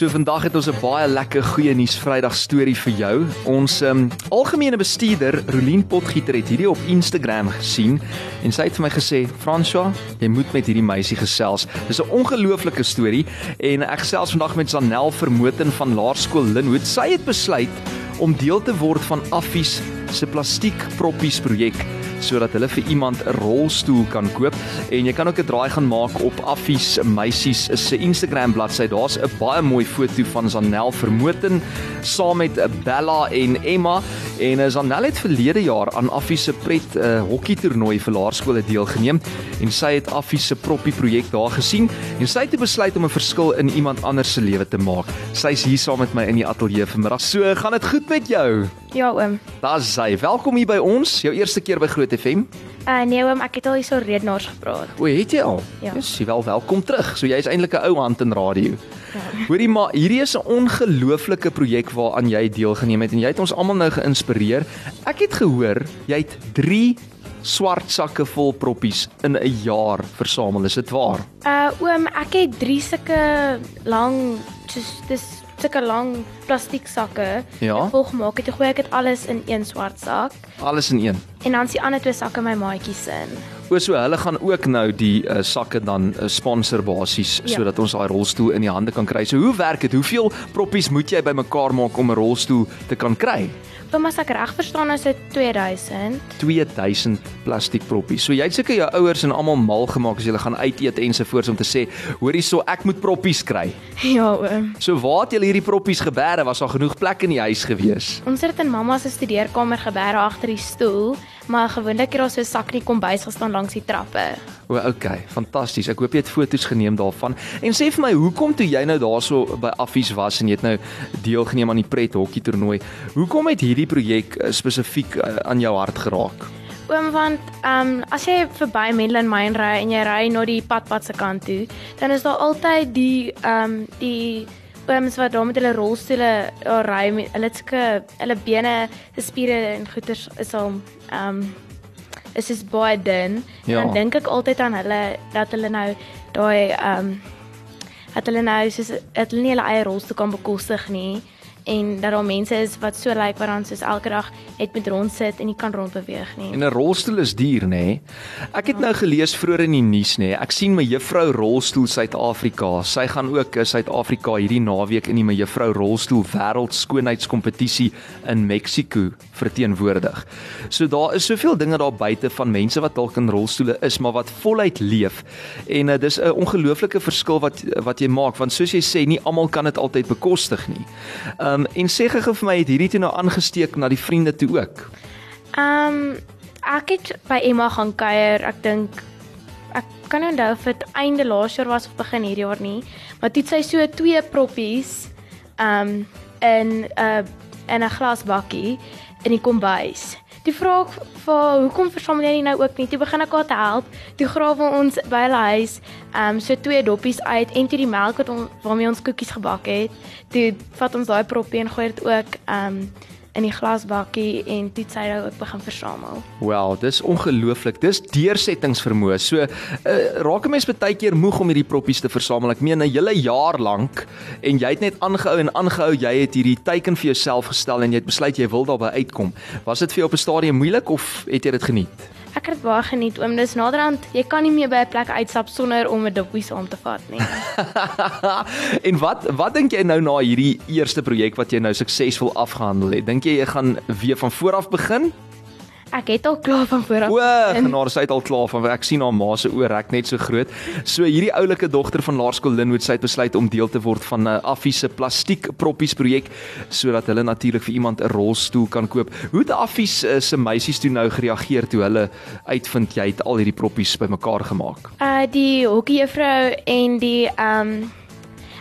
So vandag het ons 'n baie lekker goeie nuus Vrydag storie vir jou. Ons um, algemene bestuurder, Rolien Potgieter het hierdie op Instagram gesien en sy het vir my gesê, "François, jy moet met hierdie meisie gesels. Dis 'n ongelooflike storie en ek gesels vandag met Sanel Vermoten van Laerskool Linwood. Sy het besluit om deel te word van Affies se plastiek proppies projek sodat hulle vir iemand 'n rolstoel kan koop en jy kan ook 'n draai gaan maak op Affies Meisies se Instagram bladsy. Daar's 'n baie mooi foto van Zanel Vermoten saam met Bella en Emma en eh, Zanel het verlede jaar aan Affies se pret uh, hokkie toernooi vir laerskole deelgeneem en sy het Affies se proppie projek daar gesien en sy het besluit om 'n verskil in iemand anders se lewe te maak. Sy's hier saam met my in die ateljee vanmiddag. So, gaan dit goed met jou? Ja oom. Daar's sy. Welkom hier by ons. Jou eerste keer by Groot FM. Uh nee oom, ek het al hier so redenaars gepraat. O, het jy al? Ja. Jy wel welkom terug. So jy's eintlik 'n ou hand in radio. Ja. Hoorie maar, hierdie is 'n ongelooflike projek waaraan jy deelgeneem het en jy het ons almal nou geïnspireer. Ek het gehoor jy het 3 swart sakke vol proppies in 'n jaar versamel. Is dit waar? Uh oom, ek het 3 sulke lang soos dis sulke lang plastiek sakke Ja. vol gemaak. Het gegooi ek het alles in een swart sak Alles in een. en dan is die ander twee sakke my maatjies in. O, so hulle gaan ook nou die uh, sakke dan uh, sponsor basies Ja. sodat ons daai rolstoel in die hande kan kry. So hoe werk dit? Hoeveel proppies moet jy bymekaar maak om 'n rolstoel te kan kry? Oom, as ek reg verstaan is dit 2000. 2000 plastiek proppies. So jy het seker jou ouers en almal mal gemaak as jy gaan uit eet ensovoorts om te sê, hoorie so ek moet proppies kry. Ja oom. So waar het julle hierdie proppies gebeere? Was daar genoeg plek in die huis gewees? Ons het dit in mamma se studeerkamer gebeere agter die stoel, maar gewoonlik het daar so 'n sak in die kombuis gestaan langs die trappe. O, okay, fantasties. Ek hoop jy het foto's geneem daarvan. En sê vir my, hoekom toe jy nou daarso by Affies was en jy het nou deelgeneem aan die pret hokkie toernooi, hoekom het hierdie projek uh, spesifiek uh, aan jou hart geraak? Oom want ehm um, as jy verby Medlin Mine ry en jy ry na die padpad se kant toe, dan is daar altyd die ehm um, die ooms wat daar met hulle rolstoele daar ry met hulle het sulke hulle bene, se spiere en goeters is al ehm um, is is baie dun. Ja. En dan dink ek altyd aan hulle dat hulle nou daai ehm um, dat hulle nou soos dat hulle nie hulle eie rolstoel kan bekostig nie en dat daar mense is wat so lyk wat dan soos elke dag net met rond sit en nie kan rondbeweeg nie. En 'n rolstoel is duur, nê? Nee? Ek het nou gelees vroeër in die nuus, nê? Nee? Ek sien my juffrou rolstoel Suid-Afrika. Sy gaan ook in Suid-Afrika hierdie naweek in die my juffrou rolstoel wêreld skoonheidskompetisie in Mexiko verteenwoordig. So daar is soveel dinge daar buite van mense wat dalk in rolstoele is, maar wat voluit leef. En uh, dis 'n ongelooflike verskil wat wat jy maak, want soos jy sê, nie almal kan dit altyd bekostig nie. Um en sê gou vir my het hierdie toe nou aangesteek na die vriende toe ook. Ehm um, ek het by Emma gaan kuier. Ek dink ek kan nie onthou of dit einde laas jaar was of begin hierdie jaar nie, maar toe het sy so twee proppies ehm um, in 'n uh, in 'n glasbakkie in die kombuis. Die vra ek vir haar, hoekom versamel jy nou ook nie? Toe begin ek haar te help. Toe grawe ons by hulle huis ehm um, so twee doppies uit en toe die melk wat ons waarmee ons koekies gebak het. Toe vat ons daai proppie en gooi dit ook ehm um, in die glasbakkie en toe het sy nou ook begin versamel. Wel, dis ongelooflik. Dis deursettingsvermoë. So, uh, raak 'n mens baie keer moeg om hierdie proppies te versamel. Ek meen 'n hele jaar lank en jy het net aangehou en aangehou. Jy het hierdie teiken vir jouself gestel en jy het besluit jy wil daarby uitkom. Was dit vir jou op 'n stadium moeilik of het jy dit geniet? Ek het dit baie geniet oom. Dis naderhand, jy kan nie meer by 'n plek uitstap sonder om 'n doppie saam te vat nie. en wat wat dink jy nou na hierdie eerste projek wat jy nou suksesvol afgehandel het? Dink jy jy gaan weer van voor af begin? Ek het al klaar van voor af. O, genade, sy het al klaar van ek sien haar ma se oë rek net so groot. So hierdie oulike dogter van Laerskool Linwood sy het besluit om deel te word van 'n uh, Affie se plastiek proppies projek sodat hulle natuurlik vir iemand 'n rolstoel kan koop. Hoe het Affie uh, se meisies toe nou gereageer toe hulle uitvind jy het al hierdie proppies bymekaar gemaak? Uh die hockeyjuffrou en die ehm um,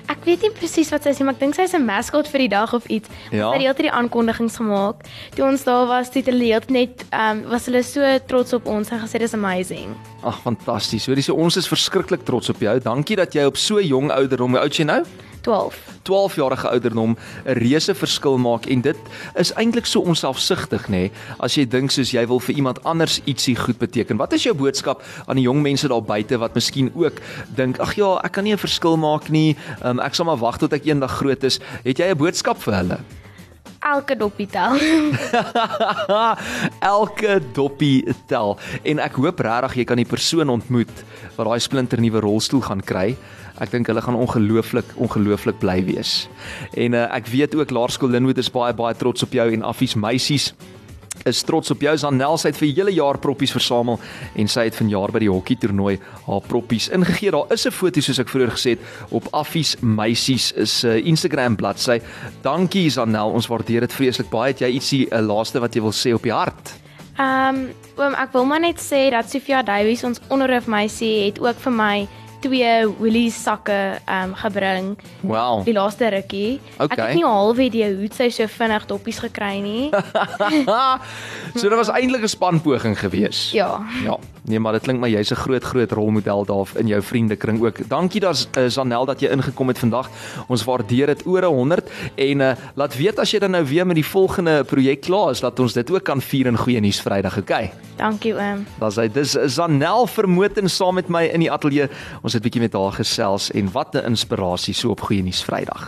Ek weet nie presies wat sy sê, maar ek dink sy is 'n maskot vir die dag of iets. Ja. Sy het heeltyd die aankondigings gemaak. Toe ons daar was, het hulle heeltyd net ehm um, was hulle so trots op ons en gesê dis amazing. Ag, fantasties. Hoorie, so ons is verskriklik trots op jou. Dankie dat jy op so jong ouderdom, hoe oud is jy nou? 12. 12 jarige ouderdom 'n reuse verskil maak en dit is eintlik so onselfsugtig nê nee, as jy dink soos jy wil vir iemand anders ietsie goed beteken. Wat is jou boodskap aan die jong mense daar buite wat miskien ook dink ag ja, ek kan nie 'n verskil maak nie. Um, ek sal maar wag tot ek eendag groot is. Het jy 'n boodskap vir hulle? Elke dopie tel. Elke dopie tel en ek hoop regtig jy kan die persoon ontmoet wat daai splinter nuwe rolstoel gaan kry. Ek dink hulle gaan ongelooflik ongelooflik bly wees. En uh, ek weet ook Laerskool Linwood is baie baie trots op jou en Affies meisies is trots op jou Zanel sy het vir hele jaar proppies versamel en sy het vanjaar by die hokkie toernooi haar proppies ingegee. Daar is 'n foto soos ek vroeër gesê het op Affies meisies is 'n uh, Instagram bladsy. Dankie Zanel, ons waardeer dit vreeslik baie. Het jy ietsie 'n uh, laaste wat jy wil sê op die hart? Ehm, um, oom, ek wil maar net sê dat Sofia Davies ons onderhoof meisie het ook vir my twee Woolies sakke ehm um, gebring. Wow. Die laaste rukkie. Okay. Ek het nie half idee hoe sy so vinnig doppies gekry nie. so dit was eintlik 'n spanpoging geweest. ja. Ja, nee, maar dit klink my jy's 'n groot groot rolmodel daar in jou vriendekring ook. Dankie daar's uh, Zanel dat jy ingekom het vandag. Ons waardeer dit oor 100 en uh, laat weet as jy dan nou weer met die volgende projek klaar is dat ons dit ook kan vier in goeie nuus Vrydag, okay? Dankie oom. Dan sê dis Zanel vermoten saam met my in die ateljee. Ons het 'n bietjie met haar gesels en wat 'n inspirasie so op goeie nuus Vrydag.